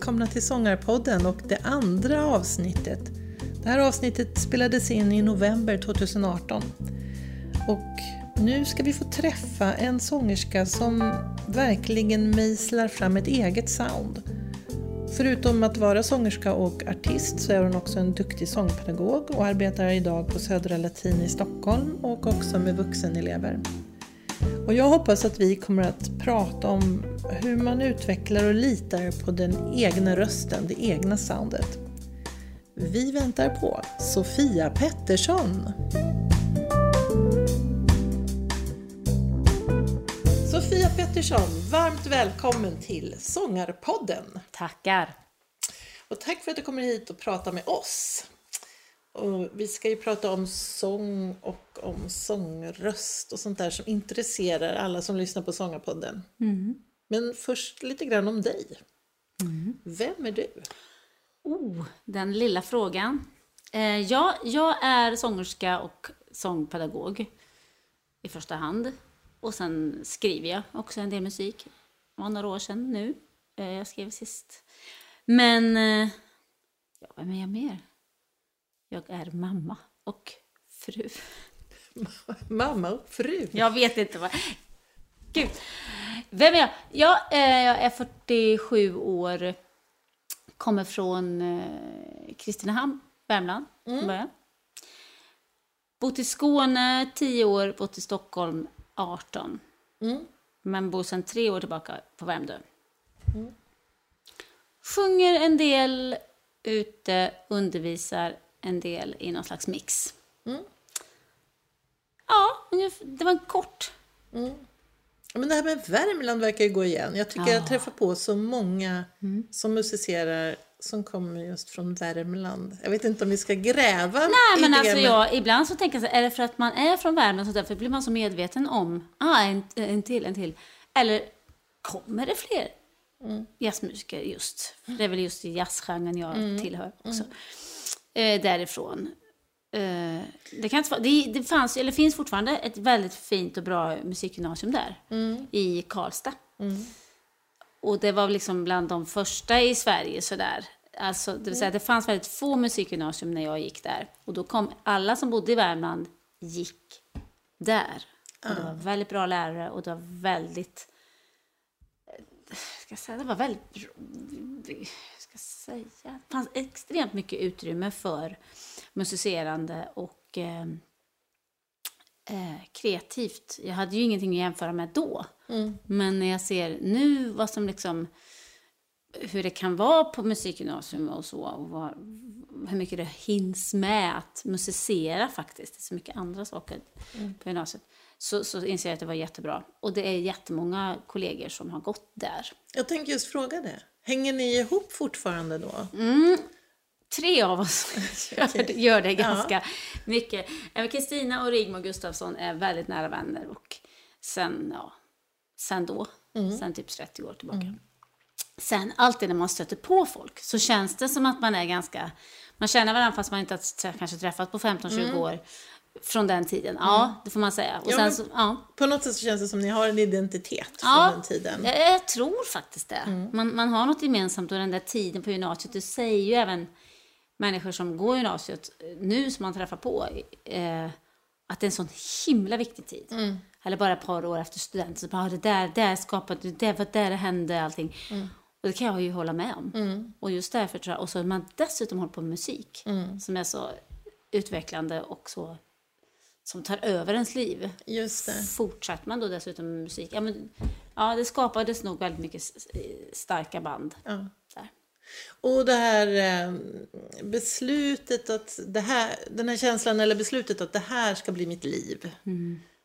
Välkomna till Sångarpodden och det andra avsnittet. Det här avsnittet spelades in i november 2018. Och nu ska vi få träffa en sångerska som verkligen mejslar fram ett eget sound. Förutom att vara sångerska och artist så är hon också en duktig sångpedagog och arbetar idag på Södra Latin i Stockholm och också med vuxenelever. Och jag hoppas att vi kommer att prata om hur man utvecklar och litar på den egna rösten, det egna soundet. Vi väntar på Sofia Pettersson. Sofia Pettersson, varmt välkommen till Sångarpodden. Tackar. Och tack för att du kommer hit och pratar med oss. Och vi ska ju prata om sång och om sångröst och sånt där som intresserar alla som lyssnar på Sångarpodden. Mm. Men först lite grann om dig. Mm. Vem är du? Oh, den lilla frågan. Eh, ja, jag är sångerska och sångpedagog i första hand. Och sen skriver jag också en del musik. Det var några år sedan nu. Eh, jag skrev sist. Men, eh, ja, vem är jag mer? Jag är mamma och fru. Mamma och fru. Jag vet inte vad... Gud. Vem är jag? Ja, jag är 47 år. Kommer från eh, Kristinehamn, Värmland, från början. Bott i Skåne 10 år, bott i Stockholm 18. Mm. Men bor sedan tre år tillbaka på Värmdö. Sjunger en del ute, undervisar en del i någon slags mix. Mm. Ja, det var en kort. Men det här med Värmland verkar ju gå igen. Jag tycker Ja. jag träffar på så många som musicerar som kommer just från Värmland. Jag vet inte om vi ska gräva Nej, men alltså jag, ibland så tänker jag så är det för att man är från Värmland så därför blir man så medveten om, ah, en, en till, en till. Eller kommer det fler jazzmusiker just? Det är väl just i jazzgenren jag tillhör också. Eh, därifrån. Eh, det, kan inte, det, det fanns, eller finns fortfarande ett väldigt fint och bra musikgymnasium där, i Karlstad. Och det var liksom bland de första i Sverige sådär. Alltså, det vill säga, det fanns väldigt få musikgymnasium när jag gick där. Och då kom alla som bodde i Värmland gick där. Och det var väldigt bra lärare och det var väldigt... eh, Ska jag säga, det var väldigt... Ska säga? Det fanns extremt mycket utrymme för musicerande och eh, eh, kreativt. Jag hade ju ingenting att jämföra med då. Men när jag ser nu vad som liksom hur det kan vara på musikgymnasium och så och vad, hur mycket det hinns med att musicera faktiskt. Det är så mycket andra saker på gymnasiet. Så, så inser jag att det var jättebra. Och det är jättemånga kollegor som har gått där. Jag tänkte just fråga det. Hänger ni ihop fortfarande då? Mm. Tre av oss gör, gör det ganska mycket. Eh, Kristina och Rigmor Gustafsson är väldigt nära vänner och sen, ja, sen då, sen typ 30 år tillbaka. Sen alltid när man stöter på folk så känns det som att man är ganska, man känner varandra fast man inte har kanske träffat på 15-20 år från den tiden. Ja, det får man säga. Och Ja, så, ja. På något sätt så känns det som ni har en identitet Ja, från den tiden. Jag, jag tror faktiskt det. Man, man har något gemensamt och den där tiden på gymnasiet, det säger ju även människor som går gymnasiet nu som man träffar på, eh, att det är en sån himla viktig tid. Eller bara ett par år efter studenten, så bara, ah, det där, där skapade, det var där det hände allting. Och det kan jag ju hålla med om. Och just därför tror jag, och så man dessutom håller på med musik, som är så utvecklande och så, som tar över ens liv Just det. fortsatte man då dessutom med musik. Ja, men, ja, det skapades nog väldigt mycket starka band. Ja. Där. Och det här eh, beslutet att det här, den här känslan eller beslutet att det här ska bli mitt liv.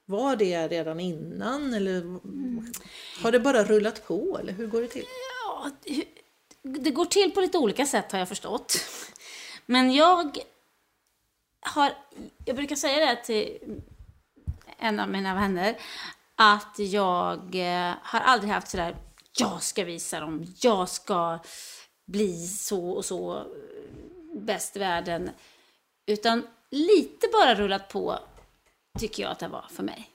Var det redan innan eller har det bara rullat på eller hur går det till? Ja, det- det går till på lite olika sätt har jag förstått. Men jag har, jag brukar säga det till en av mina vänner, att jag eh, har aldrig haft sådär, jag ska visa dem, jag ska bli så och så eh, bäst i världen. Utan lite bara rullat på tycker jag att det var för mig.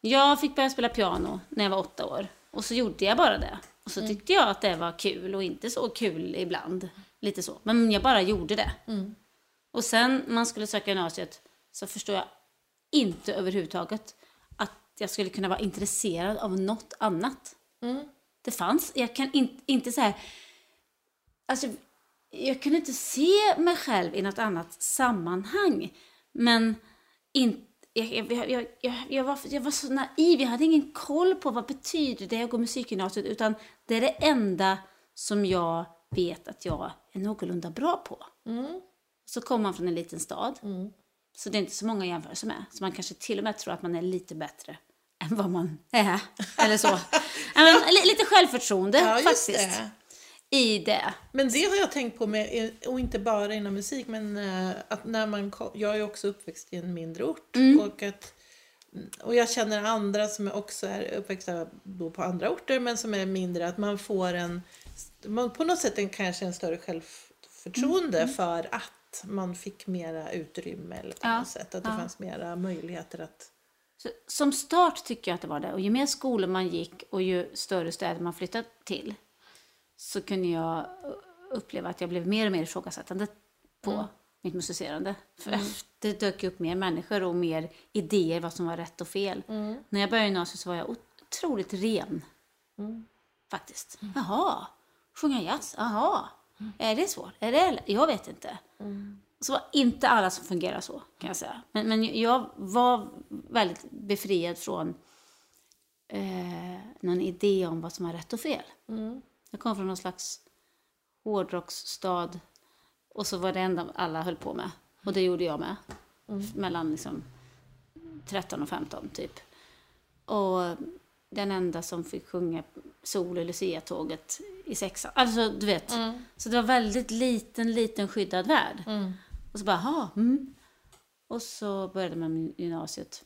Jag fick börja spela piano när jag var åtta år. Och så gjorde jag bara det. Och så tyckte jag att det var kul och inte så kul ibland. Lite så. Men jag bara gjorde det. Och sen man skulle söka gymnasiet så förstår jag inte överhuvudtaget att jag skulle kunna vara intresserad av något annat. Det fanns, jag kan in, inte så här, alltså jag kunde inte se mig själv i något annat sammanhang. Men in, jag, jag, jag, jag, var, jag var så naiv, jag hade ingen koll på vad betyder det att gå musikgymnasiet utan det är det enda som jag vet att jag är någorlunda bra på. Så kommer man från en liten stad, så det är inte så många jämförelser med. Så man kanske till och med tror att man är lite bättre än vad man är. Eller så. Men, li- lite självförtroende Ja, faktiskt. det. I det. Men det har jag tänkt på, med, och inte bara inom musik, men eh, att när man kom, jag är också uppväxt i en mindre ort. Och, att, och jag känner andra som också är uppväxta på andra orter, men som är mindre, att man får en, man, på något sätt en, kanske en större självförtroende för att man fick mera utrymme eller på Ja, något sätt. Att det ja. fanns mera möjligheter att... Så, som start tycker jag att det var det. Och ju mer skolor man gick och ju större städer man flyttade till så kunde jag uppleva att jag blev mer och mer ifrågasättande på mitt musicerande. För det dök upp mer människor och mer idéer vad som var rätt och fel. När jag började gymnasiet så var jag otroligt ren. Faktiskt. Jaha, sjunga jazz? Jaha. Är det svårt? Är det, jag vet inte. Så var inte alla som fungerar så, kan jag säga. Men, men jag var väldigt befriad från eh, någon idé om vad som var rätt och fel. Jag kom från någon slags hårdrocksstad och så var det enda alla höll på med. Och det gjorde jag med. Mellan liksom 13 och 15 typ. Och den enda som fick sjunga Sol i Lucia-tåget i sexan. Alltså du vet. Så det var väldigt liten, liten skyddad värld. Och så bara, jaha. Mm. Och så började man med gymnasiet.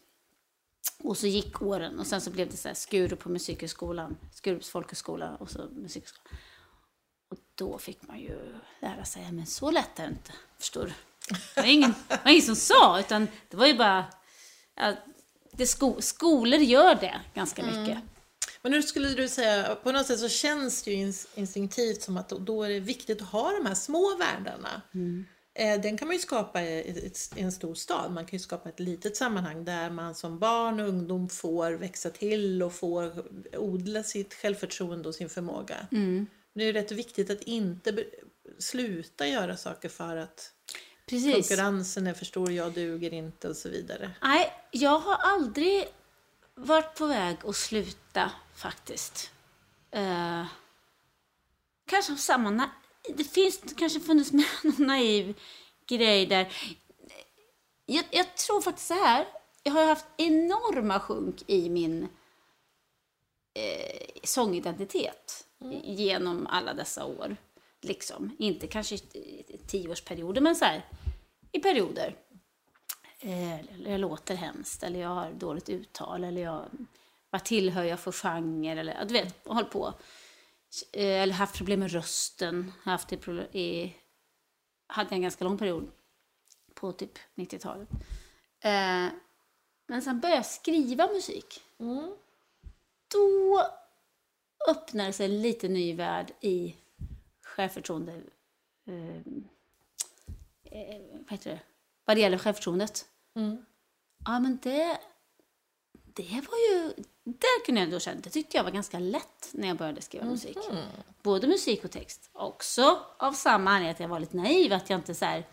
Och så gick åren och sen så blev det så här Skurup på musikhögskolan, Skurups folkhögskola och så musikhögskolan. Och då fick man ju lära sig, men så lätt är det inte, förstår du. Det var ingen, det var ingen som sa, utan det var ju bara, ja, det sko, skolor gör det ganska mycket. Men nu skulle du säga, på något sätt så känns det ju ins- instinktivt som att då- är det viktigt att ha de här små världarna. Eh, Den kan man ju skapa i en stor stad. Man kan ju skapa ett litet sammanhang där man som barn och ungdom får växa till och får odla sitt självförtroende och sin förmåga. Men det är ju rätt viktigt att inte sluta göra saker för att Precis. konkurrensen är för stor, jag duger inte och så vidare. Nej, jag har aldrig varit på väg att sluta faktiskt. Eh, kanske av samma... Det finns kanske funnits med någon naiv grej där. Jag, jag tror faktiskt så här. Jag har haft enorma sjunk i min eh, sångidentitet genom alla dessa år. Liksom. Inte kanske i tioårsperioder, men så här, i perioder. Eh, eller jag låter hemskt, eller jag har dåligt uttal, eller jag, vad tillhör jag för genre, eller du vet, håll på. Eh, eller haft problem med rösten, haft det i, hade en ganska lång period på typ 90-talet. Eh, men sen började jag skriva musik. Då öppnade sig en lite ny värld i självförtroende. Eh, eh, vad heter det? Vad det gäller självförtroendet. Ja, men det, det var ju... Där kunde jag ändå känna, det tyckte jag var ganska lätt när jag började skriva musik. Både musik och text. Också av samma anledning att jag var lite naiv, att jag inte så här,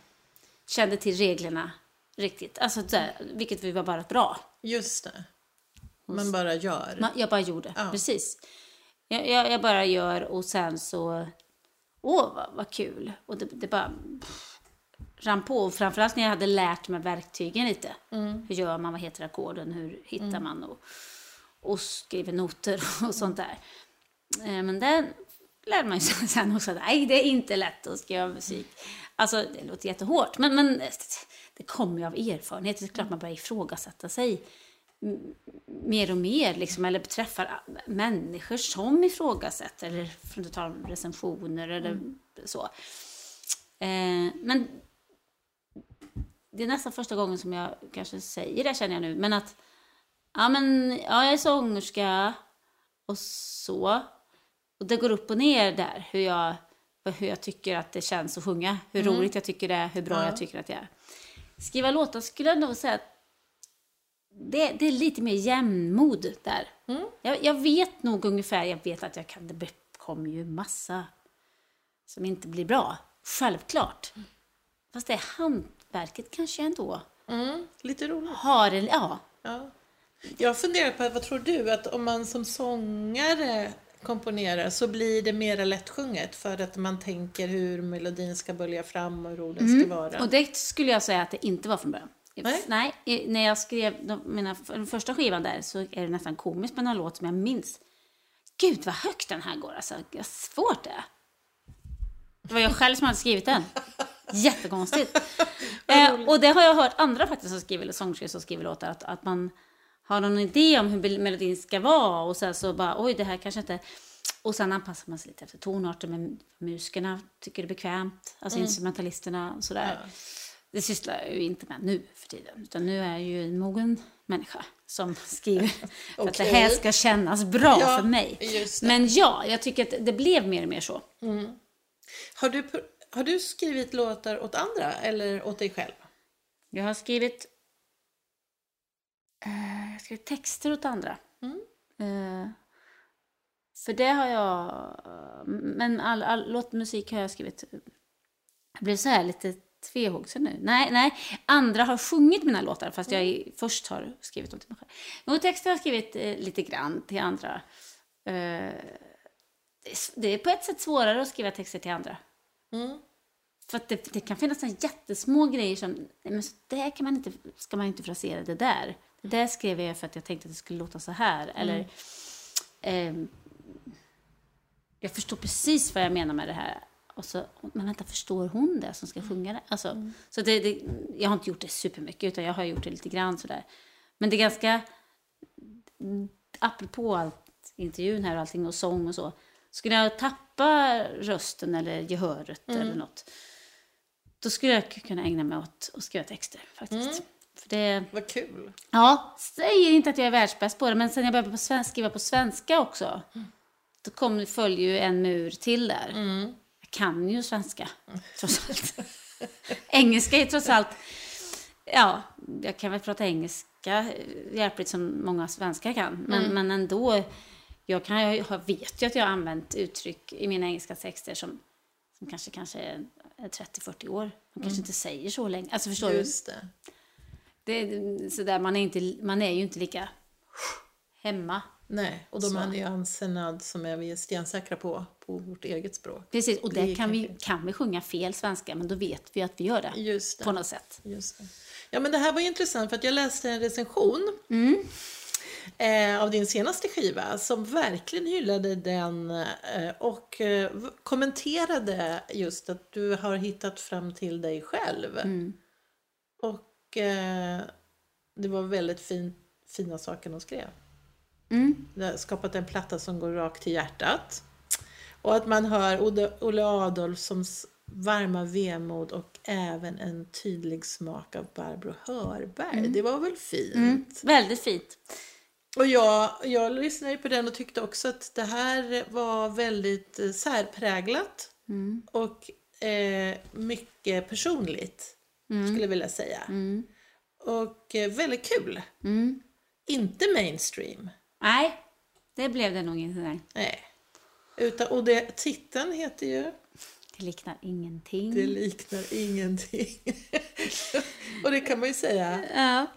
kände till reglerna riktigt. Alltså, så här, vilket vi var bara bra. Just det. Man bara gör. Man, jag bara gjorde, Ja. precis. Jag, jag, jag bara gör och sen så... Åh, vad, vad kul! Och det, det bara pff, rann på. Och framförallt när jag hade lärt mig verktygen lite. Hur gör man? Vad heter ackorden? Hur hittar man? Och, och skriver noter och sånt där. Eh, Men det lärde man sig sen också. att, Nej, det är inte lätt att skriva musik. Alltså, det låter jättehårt. Men, men det kommer ju av erfarenhet. Det är klart man börjar ifrågasätta sig mer och mer, liksom, eller träffar människor som ifrågasätter, eller för att ta recensioner eller så. Eh, men det är nästan första gången som jag kanske säger det, känner jag nu, men att ja, men, ja, jag är sångerska och så. Och det går upp och ner där, hur jag, hur jag tycker att det känns att sjunga. Hur roligt jag tycker det är, hur bra Ja. jag tycker att det är. Skriva låtar skulle jag nog säga att det, det är lite mer jämnmod där. Jag, jag vet nog ungefär, jag vet att jag kan, det kommer ju massa som inte blir bra. Självklart. Fast det hantverket kanske ändå Mm, lite roligt. har en, ja. Ja. Jag funderar på, vad tror du, att om man som sångare komponerar så blir det mera lättsjunget för att man tänker hur melodin ska bölja fram och hur orden ska vara? Och det skulle jag säga att det inte var från början. Nej. i- när jag skrev de, mina, den första skivan där så är det nästan komiskt med någon låt som jag minns. Gud vad högt den här går alltså. Vad svårt det är. Det var jag själv som hade skrivit den. Jättekonstigt. eh, och det har jag hört andra faktiskt som skriver sångskrivare som skriver låtar. Att, att man har någon idé om hur melodin ska vara och sen så bara oj det här kanske inte... Och sen anpassar man sig lite efter tonarter men musikerna tycker det är bekvämt. Alltså instrumentalisterna och sådär. Det sysslar jag ju inte med nu för tiden. Utan nu är jag ju en mogen människa som skriver för att det här ska kännas bra Ja, för mig. Men ja, jag tycker att det blev mer och mer så. Har, du, har du skrivit låtar åt andra eller åt dig själv? Jag har skrivit, eh, jag skrivit texter åt andra. Eh, för det har jag... Men all, all låtmusik har jag skrivit. Jag blev så här lite tvehågsen nu. Nej, nej. Andra har sjungit mina låtar fast jag i- först har skrivit dem till mig själv. Och texter har jag skrivit eh, lite grann till andra. Eh, det är på ett sätt svårare att skriva texter till andra. Mm. För att det, det kan finnas såna jättesmå grejer som, men så där kan man inte, ska man inte frasera det där. Det där skrev jag för att jag tänkte att det skulle låta så här. Eller, ehm, jag förstår precis vad jag menar med det här. Och så, men vänta, förstår hon det som ska sjunga det? Alltså, så det, det, jag har inte gjort det supermycket, utan jag har gjort det lite grann sådär. Men det är ganska, apropå allt, intervjun här och allting och sång och så. Skulle jag tappa rösten eller gehöret eller något, då skulle jag kunna ägna mig åt att skriva texter faktiskt. För det, Vad kul. Ja, säger inte att jag är världsbäst på det, men sen jag började på svenska, skriva på svenska också, då kom, följer ju en mur till där. Jag kan ju svenska, trots allt. Engelska är trots allt, ja, jag kan väl prata engelska eh, hjälpligt som många svenskar kan, men, men ändå, jag, kan, jag vet ju att jag har använt uttryck i mina engelska texter som, som kanske, kanske är är 30-40 år. De kanske inte säger så länge. Alltså förstår du? Just det. Det är sådär, man, är inte, man är ju inte lika hemma. Nej, och de Så. ju ansenad som är vi är stensäkra på, på vårt eget språk. Precis, och Det där är kan vi, kan vi sjunga fel svenska, men då vet vi att vi gör det. Det. På något sätt. Just det. Ja, men det här var intressant för att jag läste en recension eh, av din senaste skiva som verkligen hyllade den eh, och eh, kommenterade just att du har hittat fram till dig själv. Och eh, det var väldigt fin, fina saker de skrev. Mm. Det har skapat en platta som går rakt till hjärtat. Och att man hör Olle- Adolfssons varma vemod och även en tydlig smak av Barbro Hörberg. Det var väl fint? Mm. Väldigt fint. Och jag, jag lyssnade på den och tyckte också att det här var väldigt eh, särpräglat och eh, mycket personligt, skulle jag vilja säga. Och eh, väldigt kul. Inte mainstream. Nej, det blev det nog inte. Nej. Nej. Utan, och det, titeln heter ju Det liknar ingenting. Det liknar ingenting. och det kan man ju säga. Ja.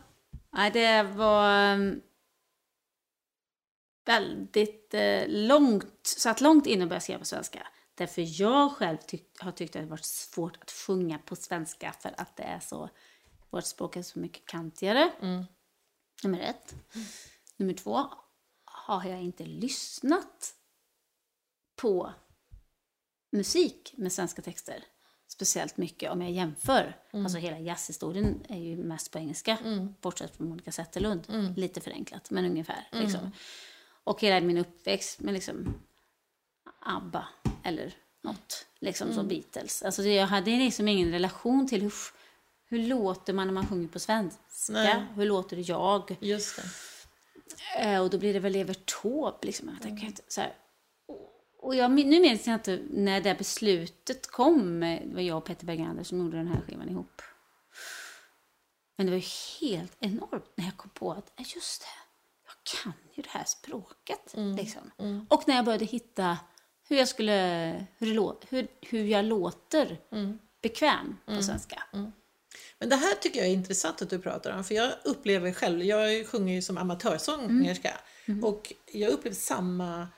Nej, det var um, väldigt eh, långt, satt långt inne att börja skriva på svenska. Därför jag själv tyck, har tyckt att det varit svårt att sjunga på svenska för att det är så, vårt språk är så mycket kantigare. Nummer ett. Nummer två, har jag inte lyssnat på musik med svenska texter speciellt mycket om jag jämför. Alltså hela jazzhistorien är ju mest på engelska, bortsett från Monica Zetterlund. Lite förenklat, men ungefär. Liksom. Och hela min uppväxt med liksom ABBA eller något, liksom som Beatles. Alltså jag hade liksom ingen relation till hur, hur låter man när man sjunger på svenska? Nej. Hur låter jag? Just det. Eh, och då blir det väl Evert Taube. Liksom. Jag tänker inte, så här. Och- jag, nu minns jag inte när det beslutet kom. Det var jag och Peter Bergander som gjorde den här skivan ihop. Men det var ju helt enormt när jag kom på att just det, kan ju det här språket. Liksom. Och när jag började hitta hur jag, skulle, hur, lå, hur, hur jag låter bekväm på svenska. Men det här tycker jag är intressant att du pratar om, för jag upplever själv, jag sjunger ju som amatörsångerska, och jag upplever samma,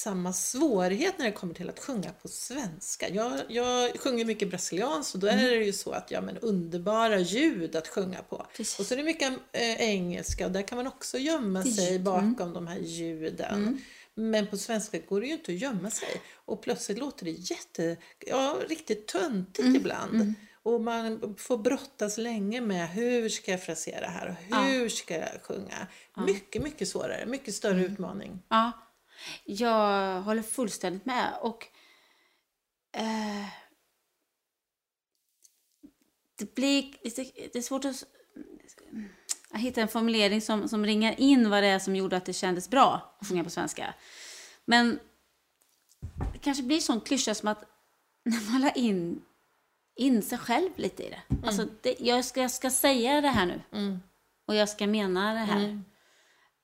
samma svårighet när det kommer till att sjunga på svenska. Jag, jag sjunger mycket brasilianskt och då är det ju så att, ja men underbara ljud att sjunga på. Precis. Och så är det mycket eh, engelska och där kan man också gömma sig bakom de här ljuden. Men på svenska går det ju inte att gömma sig. Och plötsligt låter det jätte, ja, riktigt töntigt ibland. Och man får brottas länge med hur ska jag frasera här och hur ska jag sjunga. Mycket, mycket svårare, mycket större utmaning. Ja, jag håller fullständigt med. Och eh, det blir lite, det är svårt att att hitta en formulering som, som ringar in vad det är som gjorde att det kändes bra att sjunga på svenska. Men det kanske blir sån klyscha som att när man la in, in sig själv lite i det. Alltså, det jag, ska, jag ska säga det här nu. Och jag ska mena det här.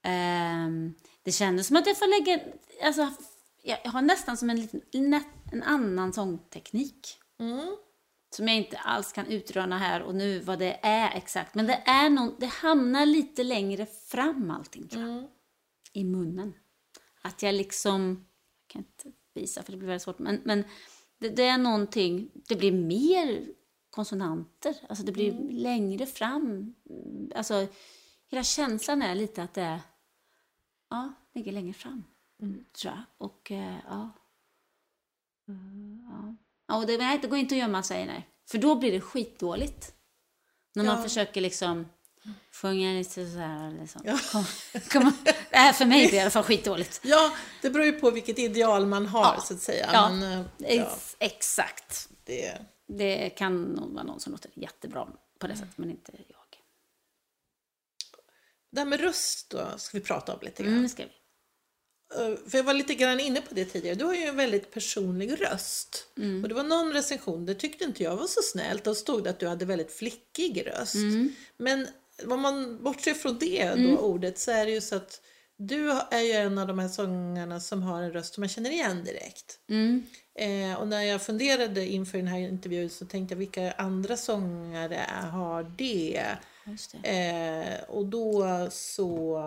Ehm, det kändes som att jag får lägga... Alltså, jag har nästan som en, liten, en annan sångteknik. Som jag inte alls kan utröna här och nu vad det är exakt. Men det, är någon, det hamnar lite längre fram allting tror jag. I munnen. Att jag liksom... Jag kan inte visa för det blir väldigt svårt. Men, men det, det är någonting... Det blir mer konsonanter. Alltså det blir längre fram. Alltså hela känslan är lite att det är... Ja, ligger längre fram. Tror jag. Och eh, ja. Mm, ja. ja och det, nej, det går inte att gömma sig, nej. För då blir det skitdåligt. När man Ja. försöker liksom sjunga lite så här. Liksom. Kom, kom, det här för mig blir i alla fall skitdåligt. Ja, det beror ju på vilket ideal man har Ja. så att säga. Ja. Men, eh, ja, Ex, exakt. det, Det kan nog vara någon som låter jättebra på det sättet, men inte jag. Det här med röst då ska vi prata om lite grann. Mm, ska vi. Eh, För jag var lite grann inne på det tidigare. Du har ju en väldigt personlig röst. Mm. Och det var någon recension, det tyckte inte jag var så snällt. Då stod det att du hade väldigt flickig röst. Mm. Men om man bortser från det då, ordet så är det ju så att du är ju en av de här sångarna som har en röst som man känner igen direkt. Mm. Eh, och när jag funderade inför den här intervjun så tänkte jag vilka andra sångare har det? Eh, och då så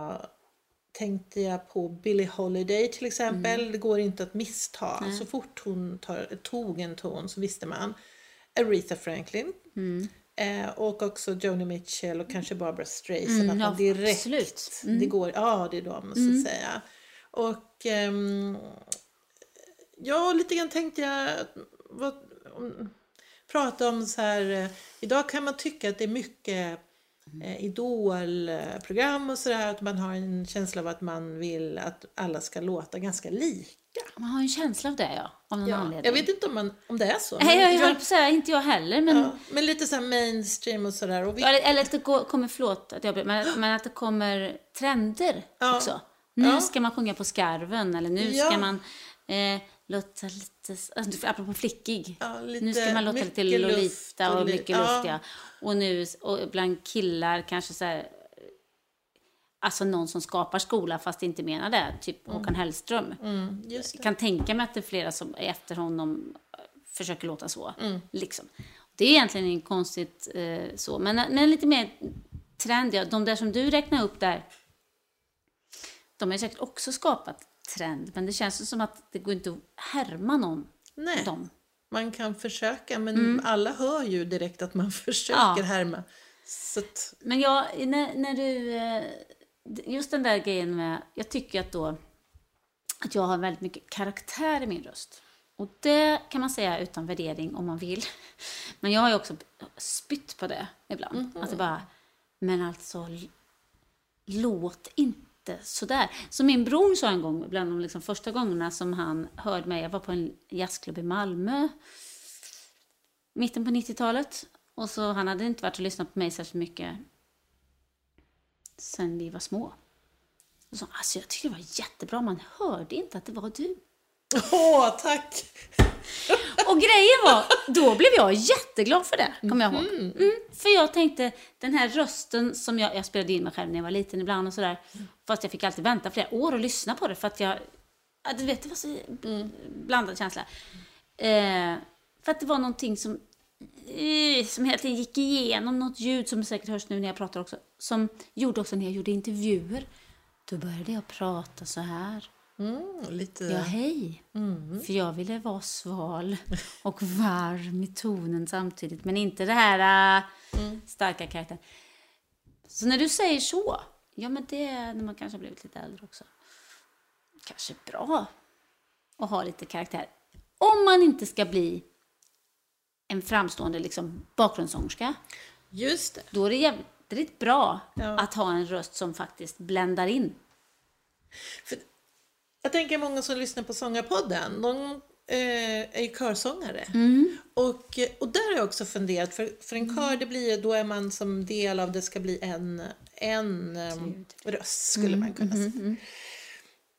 tänkte jag på Billie Holiday till exempel. Det går inte att missta. Så fort hon tar, tog en ton så visste man. Aretha Franklin. Eh, och också Joni Mitchell och kanske Barbara Streisand. Mm, att man ja, direkt, absolut. Det går, ja, det är de så att säga. Och ehm, ja, lite grann tänkte jag vad, om, prata om så här. eh, Idag kan man tycka att det är mycket eh, idolprogram och sådär. Att man har en känsla av att man vill att alla ska låta ganska lika. Man har en känsla av det, ja. Av någon Ja, anledning. jag vet inte om, man, om det är så. Nej, jag, jag höll på att säga, inte jag heller, men... ja, men lite så här mainstream och sådär. Vi, Eller, eller att det går, kommer, förlåt att jag men, men att det kommer trender Ja. också. Nu ska man sjunga på skarven eller nu ska man eh, låta lite, alltså, apropå flickig. Ja, lite- nu ska man låta lite Lolita och mycket ja. luft ja. Och nu, och bland killar kanske så här, alltså någon som skapar skola fast inte menar det, typ Håkan Hellström. mm, kan tänka mig att det är flera som efter honom eh, försöker låta så. Mm. Liksom. Det är egentligen inte konstigt eh, så, men, men lite mer trendiga. De där som du räknar upp där, de har ju säkert också skapat trend, men det känns ju som att det går inte att härma någon Nej. dem. Man kan försöka men alla hör ju direkt att man försöker Mm. Ja. härma. Att, Men jag, när, när du, eh, just den där grejen med, jag tycker att då, att jag har väldigt mycket karaktär i min röst. Och det kan man säga utan värdering om man vill. Men jag har ju också spytt på det ibland. Att det bara, men alltså, låt inte sådär. Så min bror sa en gång, bland de liksom första gångerna som han hörde mig, jag var på en jazzklubb i Malmö, mitten på 90-talet. Och så han hade inte varit och lyssnat på mig särskilt mycket sen vi var små. Och så, alltså jag tyckte det var jättebra, man hörde inte att det var du. Åh, tack! Och grejen var, då blev jag jätteglad för det, kommer jag ihåg. Mm, för jag tänkte, den här rösten som jag, jag spelade in mig själv när jag var liten ibland och sådär. Fast jag fick alltid vänta flera år och lyssna på det för att jag, ja, du vet, det var så blandad känsla. Eh, för att det var någonting som, eh, som hela tiden gick igenom, något ljud som säkert hörs nu när jag pratar också, som gjorde också när jag gjorde intervjuer. Då började jag prata så här. Mm, lite... Ja, hej. För jag ville vara sval och varm i tonen samtidigt, men inte det här äh, starka karaktären. Så när du säger så, ja men det är när man kanske har blivit lite äldre också. Kanske bra att ha lite karaktär. Om man inte ska bli en framstående liksom, bakgrundssångerska, Just det. då är det jävligt bra Ja. att ha en röst som faktiskt bländar in. För jag tänker många som lyssnar på Sångarpodden, de eh, är ju körsångare. Och, eh, och där har jag också funderat, för, för en kör det blir då är man som del av det ska bli en, en em, röst skulle man kunna säga.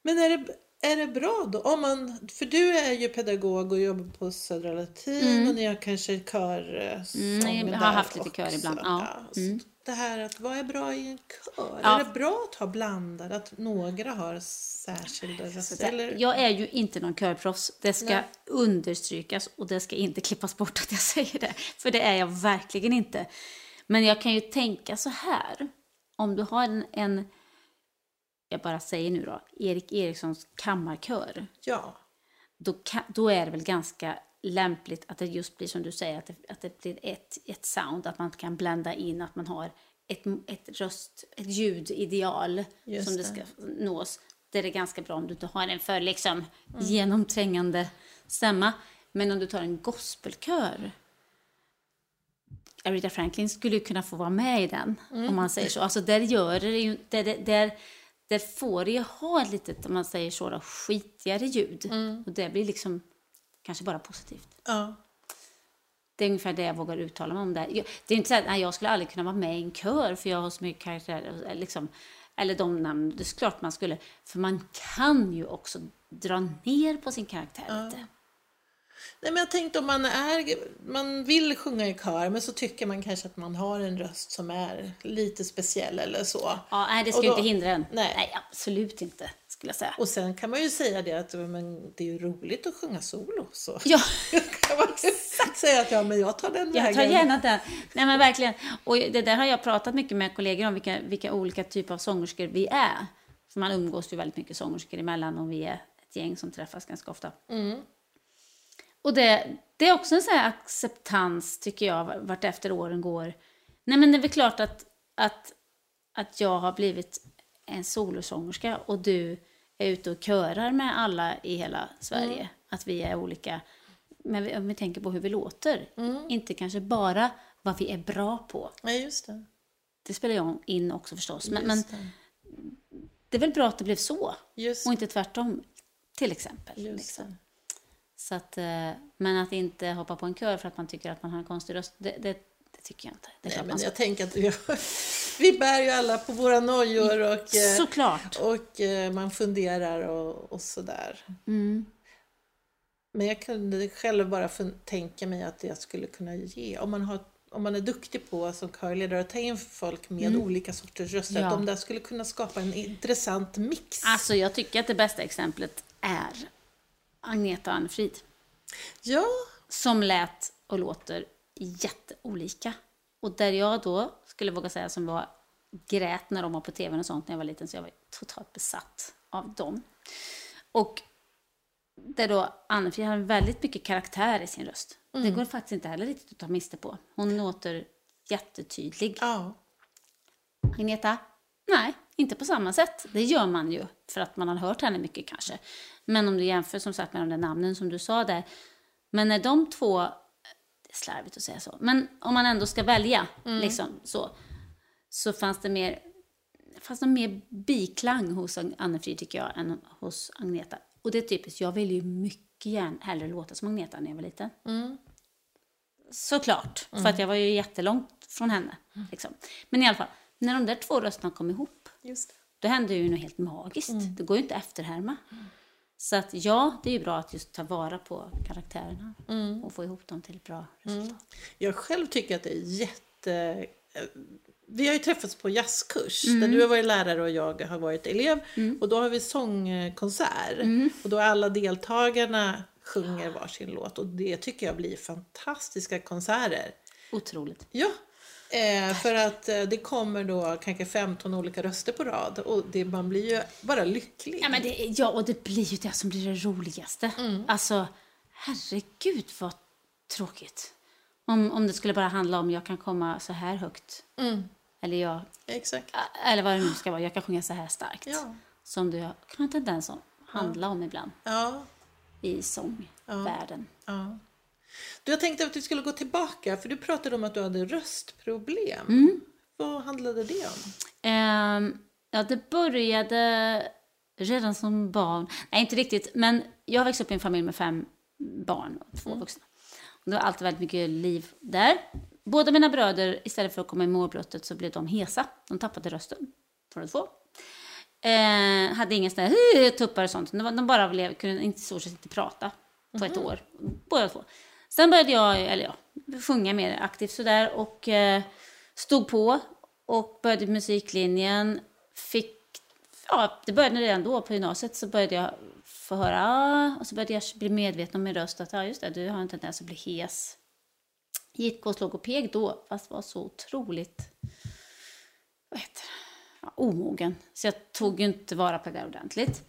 Men är det, är det bra då? Om man, för du är ju pedagog och jobbar på Södra Latin och ni har kanske körsång Mm, jag har haft lite kör ibland, ja. Mm. Det här att vad är bra i en kör? Ja. Är det bra att ha blandad? Att några har särskilda röster? Eller? Jag är ju inte någon körproffs. Det ska Nej. understrykas och det ska inte klippas bort att jag säger det. För det är jag verkligen inte. Men jag kan ju tänka så här. Om du har en, en jag bara säger nu då, Erik Erikssons kammarkör. Ja. Då, kan, då är det väl ganska lämpligt att det just blir som du säger, att det, att det blir ett, ett sound, att man kan blanda in, att man har ett, ett röst, ett ljudideal Just som det det. ska nås. Det är det ganska bra om du inte har en för liksom genomträngande stämma. Men om du tar en gospelkör, Aretha Franklin skulle ju kunna få vara med i den, om man säger så. Alltså där gör det ju, där, där, där, får det ju ha ett litet, om man säger så, då, skitigare ljud. Och det blir liksom kanske bara positivt. ja. Det är ungefär det jag vågar uttala mig om där. Det är inte så att nej, jag skulle aldrig kunna vara med i en kör för jag har så mycket karaktärer. Liksom, eller de namn, det är klart man skulle. För man kan ju också dra ner på sin karaktär lite. Nej, men jag tänkte om man är, man vill sjunga i kör men så tycker man kanske att man har en röst som är lite speciell eller så. Ja, nej, det ska ju då- inte hindra en. nej. nej, absolut inte, skulle jag säga. Och sen kan man ju säga det att men, det är ju roligt att sjunga solo. Så Ja, kan man ju säga att ja, men jag tar den jag vägen. tar gärna den. Nej, men verkligen. Och det där har jag pratat mycket med kollegor om, vilka, vilka olika typer av sångerskor vi är. För man umgås ju väldigt mycket sångerskor emellan och vi är ett gäng som träffas ganska ofta. Och det, det är också en sån här acceptans, tycker jag, vart efter åren går. Nej, men det är väl klart att, att, att jag har blivit en solosångerska och du är ute och körar med alla i hela Sverige. Att vi är olika. Men vi, om vi tänker på hur vi låter. Inte kanske bara vad vi är bra på. Nej, just det. Det spelar jag in också förstås. Men, men det. är väl bra att det blev så. Just, Och inte tvärtom, till exempel. liksom. Så att, eh, men att inte hoppa på en kör för att man tycker att man har en konstig röst, det, det, det tycker jag inte. Nej, men man jag tänker att vi, vi bär ju alla på våra nojor och, eh, Såklart. och eh, man funderar och, och sådär. Mm. Men jag kunde själv bara tänka mig att jag skulle kunna ge, om man, har, om man är duktig på som körledare att ta in folk med olika sorters röster, Mm. Ja. att de där skulle kunna skapa en intressant mix. Alltså jag tycker att det bästa exemplet är Agneta och Ann-Frid. Ja, Som lät och låter jätteolika. Och där jag då, skulle våga säga, som var grät när de var på tv och sånt när jag var liten, så jag var totalt besatt av dem. Och där då Ann-Frid har väldigt mycket karaktär i sin röst. Det går faktiskt inte heller riktigt att ta miste på. Hon låter jättetydlig. ja. Agneta? Nej, inte på samma sätt. Det gör man ju för att man har hört henne mycket kanske. Men om du jämför som sagt med de där namnen som du sa där. Men när de två, det är slarvigt att säga så, men om man ändå ska välja liksom så, så fanns det mer, fanns det mer biklang hos Anne-Frid tycker jag än hos Agneta. Och det är typiskt, jag ville ju mycket gärna hellre låta som Agneta när jag var liten. Såklart, för att jag var ju jättelångt från henne. Liksom. Men i alla fall, när de där två rösterna kom ihop, Just det. då händer ju något helt magiskt. Det går ju inte att efterhärma. Så att ja, det är ju bra att just ta vara på karaktärerna och få ihop dem till ett bra resultat. Jag själv tycker att det är jätte... eh, Vi har ju träffats på jazzkurs där du har varit lärare och jag har varit elev. Och då har vi sångkonsert. Och då är alla deltagarna sjunger varsin låt och det tycker jag blir fantastiska konserter. Otroligt. Ja, eh, för att eh, det kommer då kanske 15 olika röster på rad och det, man blir ju bara lycklig. Ja, men det, ja, och det blir ju det som blir det roligaste. Alltså, herregud vad tråkigt. Om, om det skulle bara handla om jag kan komma så här högt. Mm, Eller jag, exakt. eller vad det nu ska vara, jag kan sjunga så här starkt. Ja. Som det kan en tendens att handla om ibland Ja, i sångvärlden. ja. Du, jag tänkte att vi skulle gå tillbaka för du pratade om att du hade röstproblem. Mm. Vad handlade det om? Ehm, ja, det började redan som barn. Nej, inte riktigt. Men jag växte upp i en familj med fem barn och två vuxna. Och det var alltid väldigt mycket liv där. Båda mina bröder, istället för att komma i målbrottet, så blev de hesa. De tappade rösten, båda två. Eh, hade inga sådana här tuppar och sånt. De, de bara blev, kunde inte, stort sett inte prata på ett år. Båda två. Sen började jag, eller ja, sjunga mer aktivt sådär och eh, stod på och började musiklinjen. Fick, ja, det började redan då på gymnasiet så började jag få höra ah, och så började jag bli medveten om min röst att ja, just det, du har en tendens att bli hes. Gick hos logoped då, fast var så otroligt vad heter det? Ja, omogen. Så jag tog ju inte vara på det ordentligt.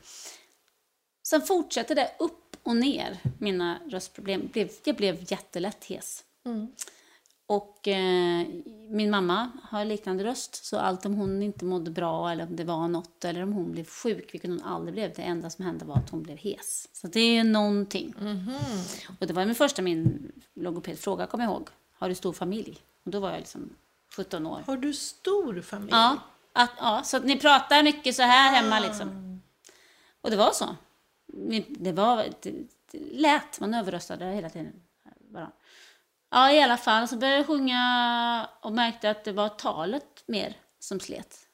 Sen fortsatte det upp och ner, mina röstproblem. Jag blev jättelätt hes. Och eh, min mamma har liknande röst, så allt om hon inte mådde bra eller om det var något eller om hon blev sjuk, vilket hon aldrig blev, det enda som hände var att hon blev hes. Så det är ju någonting. Och det var min första min logoped fråga, kommer jag ihåg. Har du stor familj? Och då var jag liksom 17 år. Har du stor familj? Ja, att, ja, så att ni pratar mycket så här hemma liksom. Och det var så. Det var, det, det lät, man överröstade hela tiden. Bara. Ja, i alla fall så började jag sjunga och märkte att det var talet mer som slet.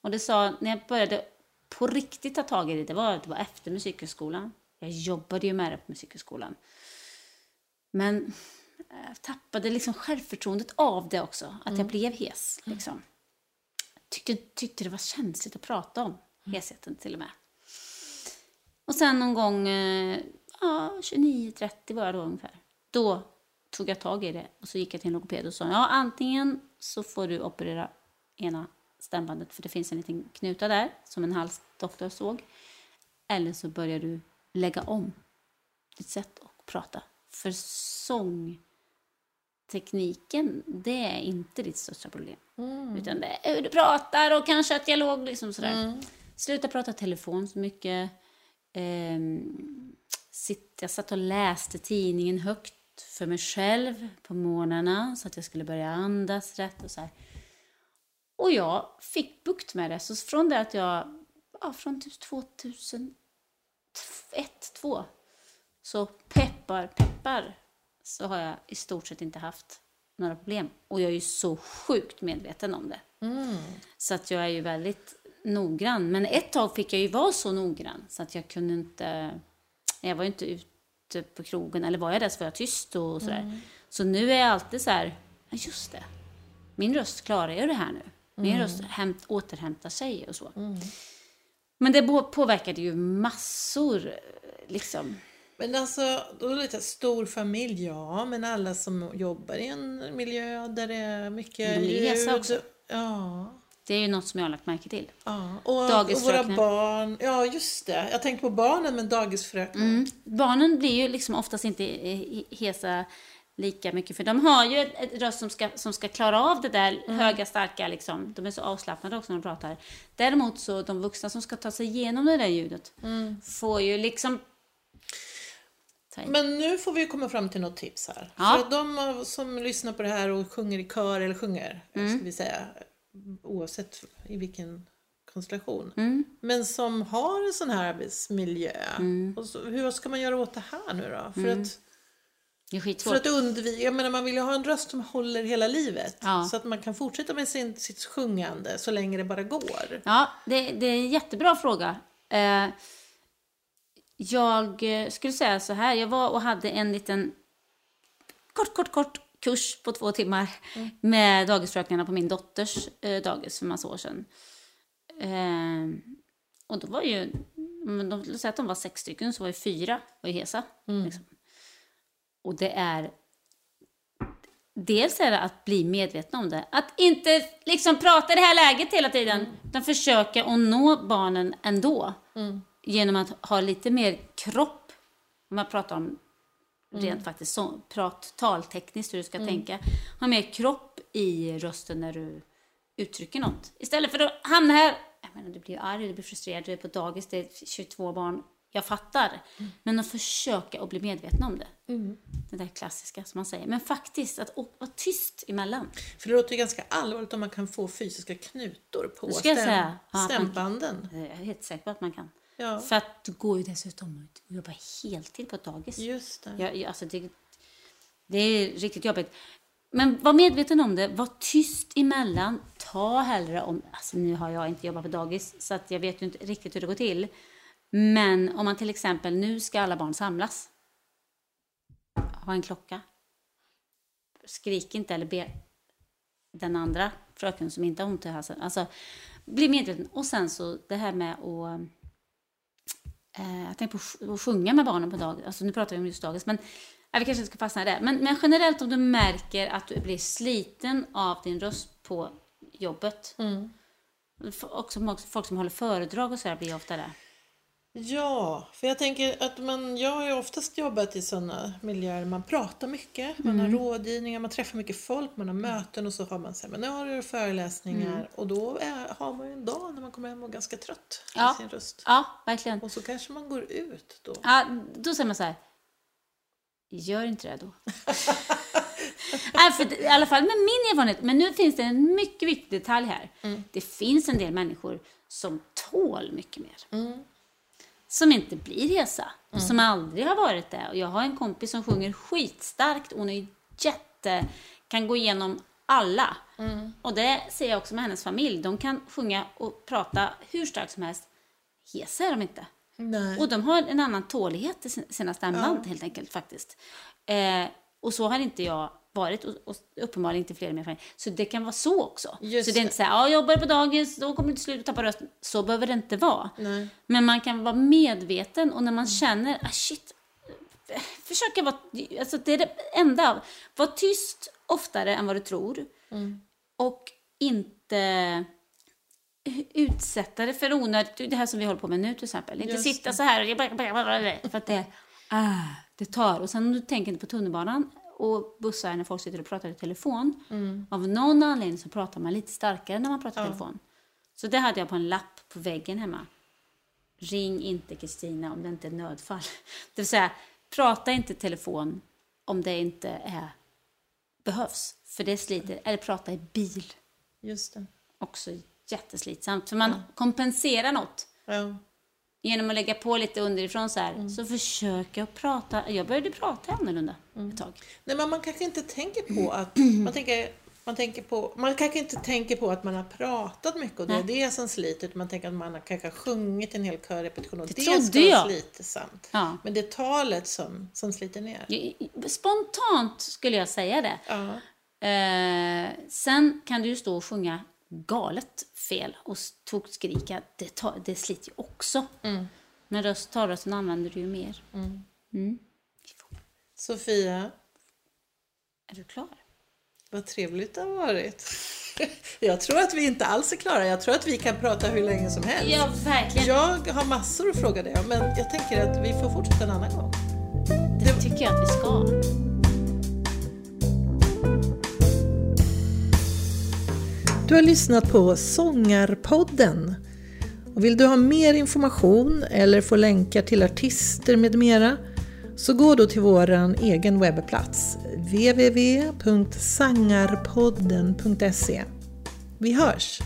Och det sa, när jag började på riktigt ta tag i det, det var, det var efter musikhögskolan. Jag jobbade ju med det på musikhögskolan. Men jag tappade liksom självförtroendet av det också, att jag blev hes. Liksom. Tyckte, tyckte det var känsligt att prata om hesheten till och med. Och sen någon gång, eh, ja, 29-30 var jag då ungefär. Då tog jag tag i det och så gick jag till en logoped och sa ja, antingen så får du operera ena stämbandet för det finns en liten knuta där som en halsdoktor såg. Eller så börjar du lägga om ditt sätt att prata. För sångtekniken, det är inte ditt största problem. Utan det är hur du pratar och kanske att dialog liksom sådär. Sluta prata telefon så mycket. Ehm, sitt, jag satt och läste tidningen högt för mig själv på morgnarna så att jag skulle börja andas rätt och så här. Och jag fick bukt med det. Så från det att jag, ja, från typ 2001, 2002 så peppar, peppar så har jag i stort sett inte haft några problem. Och jag är ju så sjukt medveten om det. Så att jag är ju väldigt noggrann. Men ett tag fick jag ju vara så noggrann så att jag kunde inte... Jag var ju inte ute på krogen, eller var jag där så var jag tyst och sådär. Så nu är jag alltid så här, ja just det. Min röst klarar ju det här nu. Min röst hämt, återhämtar sig och så. Men det på- påverkade ju massor, liksom. Men alltså, då är det lite stor familj, ja, men alla som jobbar i en miljö där det är mycket De hesa också. Ja. Det är ju något som jag har lagt märke till. ja. Och, och våra barn, ja just det. Jag tänkte på barnen men dagisfröknar. Mm. Barnen blir ju liksom oftast inte eh, hesa lika mycket, för de har ju ett, ett röst som ska, som ska klara av det där höga, starka, liksom. de är så avslappnade också när de pratar. Däremot så de vuxna som ska ta sig igenom det där ljudet får ju liksom. Men nu får vi komma fram till något tips här. Ja. För de som lyssnar på det här och sjunger i kör, eller sjunger, Mm. ska vi säga, oavsett i vilken konstellation. Mm. Men som har en sån här arbetsmiljö. Mm. Och så, hur ska man göra åt det här nu då? För att Det är För att undvika, jag menar man vill ju ha en röst som håller hela livet. Ja. Så att man kan fortsätta med sin, sitt sjungande så länge det bara går. Ja, det, det är en jättebra fråga. Eh, jag skulle säga så här, jag var och hade en liten kort, kort, kort kurs på två timmar med dagisfröknarna på min dotters eh, dagis för massa år sedan. Eh, och då var ju, men de, låt säga att de var sex stycken, så var ju fyra var ju hesa. Liksom. Och det är Dels är det att bli medveten om det. Att inte liksom prata i det här läget hela tiden. Utan försöka att nå barnen ändå. Genom att ha lite mer kropp. Om man pratar om rent faktiskt så, prat, taltekniskt hur du ska tänka. Ha mer kropp i rösten när du uttrycker något. Istället för att hamna här. Jag menar, du blir arg, du blir frustrerad, du är på dagis, det är 22 barn. Jag fattar. Men att försöka att bli medveten om det. Det där klassiska som man säger. Men faktiskt, att vara tyst emellan. För det låter ju ganska allvarligt om man kan få fysiska knutor på stäm, säga. Ja, man- stämbanden. Jag är helt säker på att man kan. Ja. För att du går ju dessutom ut och jobbar heltid på ett dagis. Just det. Jag, jag, alltså det, det är riktigt jobbigt. Men var medveten om det. Var tyst emellan. Ta hellre om... Alltså nu har jag inte jobbat på dagis så att jag vet ju inte riktigt hur det går till. Men om man till exempel, nu ska alla barn samlas. Ha en klocka. Skrik inte eller be den andra fröken som inte har ont i halsen. Alltså, bli medveten. Och sen så det här med att... Eh, jag tänkte på att sj- att sjunga med barnen på dagis. Alltså, nu pratar vi om just dagis, men ja, vi kanske inte ska fastna i det. Men, men generellt om du märker att du blir sliten av din röst på jobbet. Också, också folk som håller föredrag och så där blir ofta det. Ja, för jag tänker att man, jag har ju oftast jobbat i sådana miljöer man pratar mycket, man Mm. har rådgivningar, man träffar mycket folk, man har möten och så har man seminarier och föreläsningar Mm. och då är, har man ju en dag när man kommer hem och är ganska trött Ja. i sin röst. Ja, verkligen. Och så kanske man går ut då. Ja, då säger man så här. Gör inte det då. Nej, för I alla fall med min erfarenhet. Men nu finns det en mycket viktig detalj här. Det finns en del människor som tål mycket mer. Som inte blir hesa. Som aldrig har varit det. Och jag har en kompis som sjunger skitstarkt. Hon är jätte... Kan gå igenom alla. Och det ser jag också med hennes familj. De kan sjunga och prata hur starkt som helst. Hesa är de inte. Nej. Och de har en annan tålighet i sin- sina stämband helt enkelt faktiskt. Eh, och så har inte jag varit och, och uppenbarligen inte fler med mig. Så det kan vara så också. Just så det är inte så här, ja, jag jobbar på dagis, då kommer du till slut att tappa rösten. Så behöver det inte vara. Nej. Men man kan vara medveten och när man känner, ah shit, eh, försöka vara, alltså det är det enda. Var tyst oftare än vad du tror. Och inte utsätta det för onödigt, det här som vi håller på med nu till exempel. Inte Just sitta så här och för att det, ah, det tar. Och sen om du tänker på tunnelbanan och bussar när folk sitter och pratar i telefon. Av någon anledning så pratar man lite starkare när man pratar i telefon. Så det hade jag på en lapp på väggen hemma. Ring inte Kristina om det inte är nödfall. Det vill säga, prata inte i telefon om det inte är, behövs. För det sliter. Eller prata i bil. Just det. Också jätteslitsamt. För man kompenserar något Ja. Genom att lägga på lite underifrån så här. Så försöker jag prata. Jag började prata annorlunda ett tag. Nej, men man kanske inte tänker på att man tänker, man tänker på, man kanske inte tänker på att man har pratat mycket och det är det som sliter. utan Man tänker att man har kanske sjungit en hel körrepetition och det, trodde ska vara slitsamt. Ja. Men det är talet som, som sliter ner. Spontant skulle jag säga det. Ja. Eh, sen kan du ju stå och sjunga galet fel och tokskrika. Det, tar, det sliter ju också. Men röst, talrösten använder du ju mer. Mm. Sofia, Är du klar? vad trevligt det har varit. Jag tror att vi inte alls är klara. Jag tror att vi kan prata hur länge som helst. Ja, verkligen. Jag har massor att fråga dig om, men jag tänker att vi får fortsätta en annan gång. Det tycker jag att vi ska. Du har lyssnat på Sångarpodden. Och vill du ha mer information eller få länkar till artister med mera så gå då till vår egen webbplats www.sangarpodden.se. Vi hörs!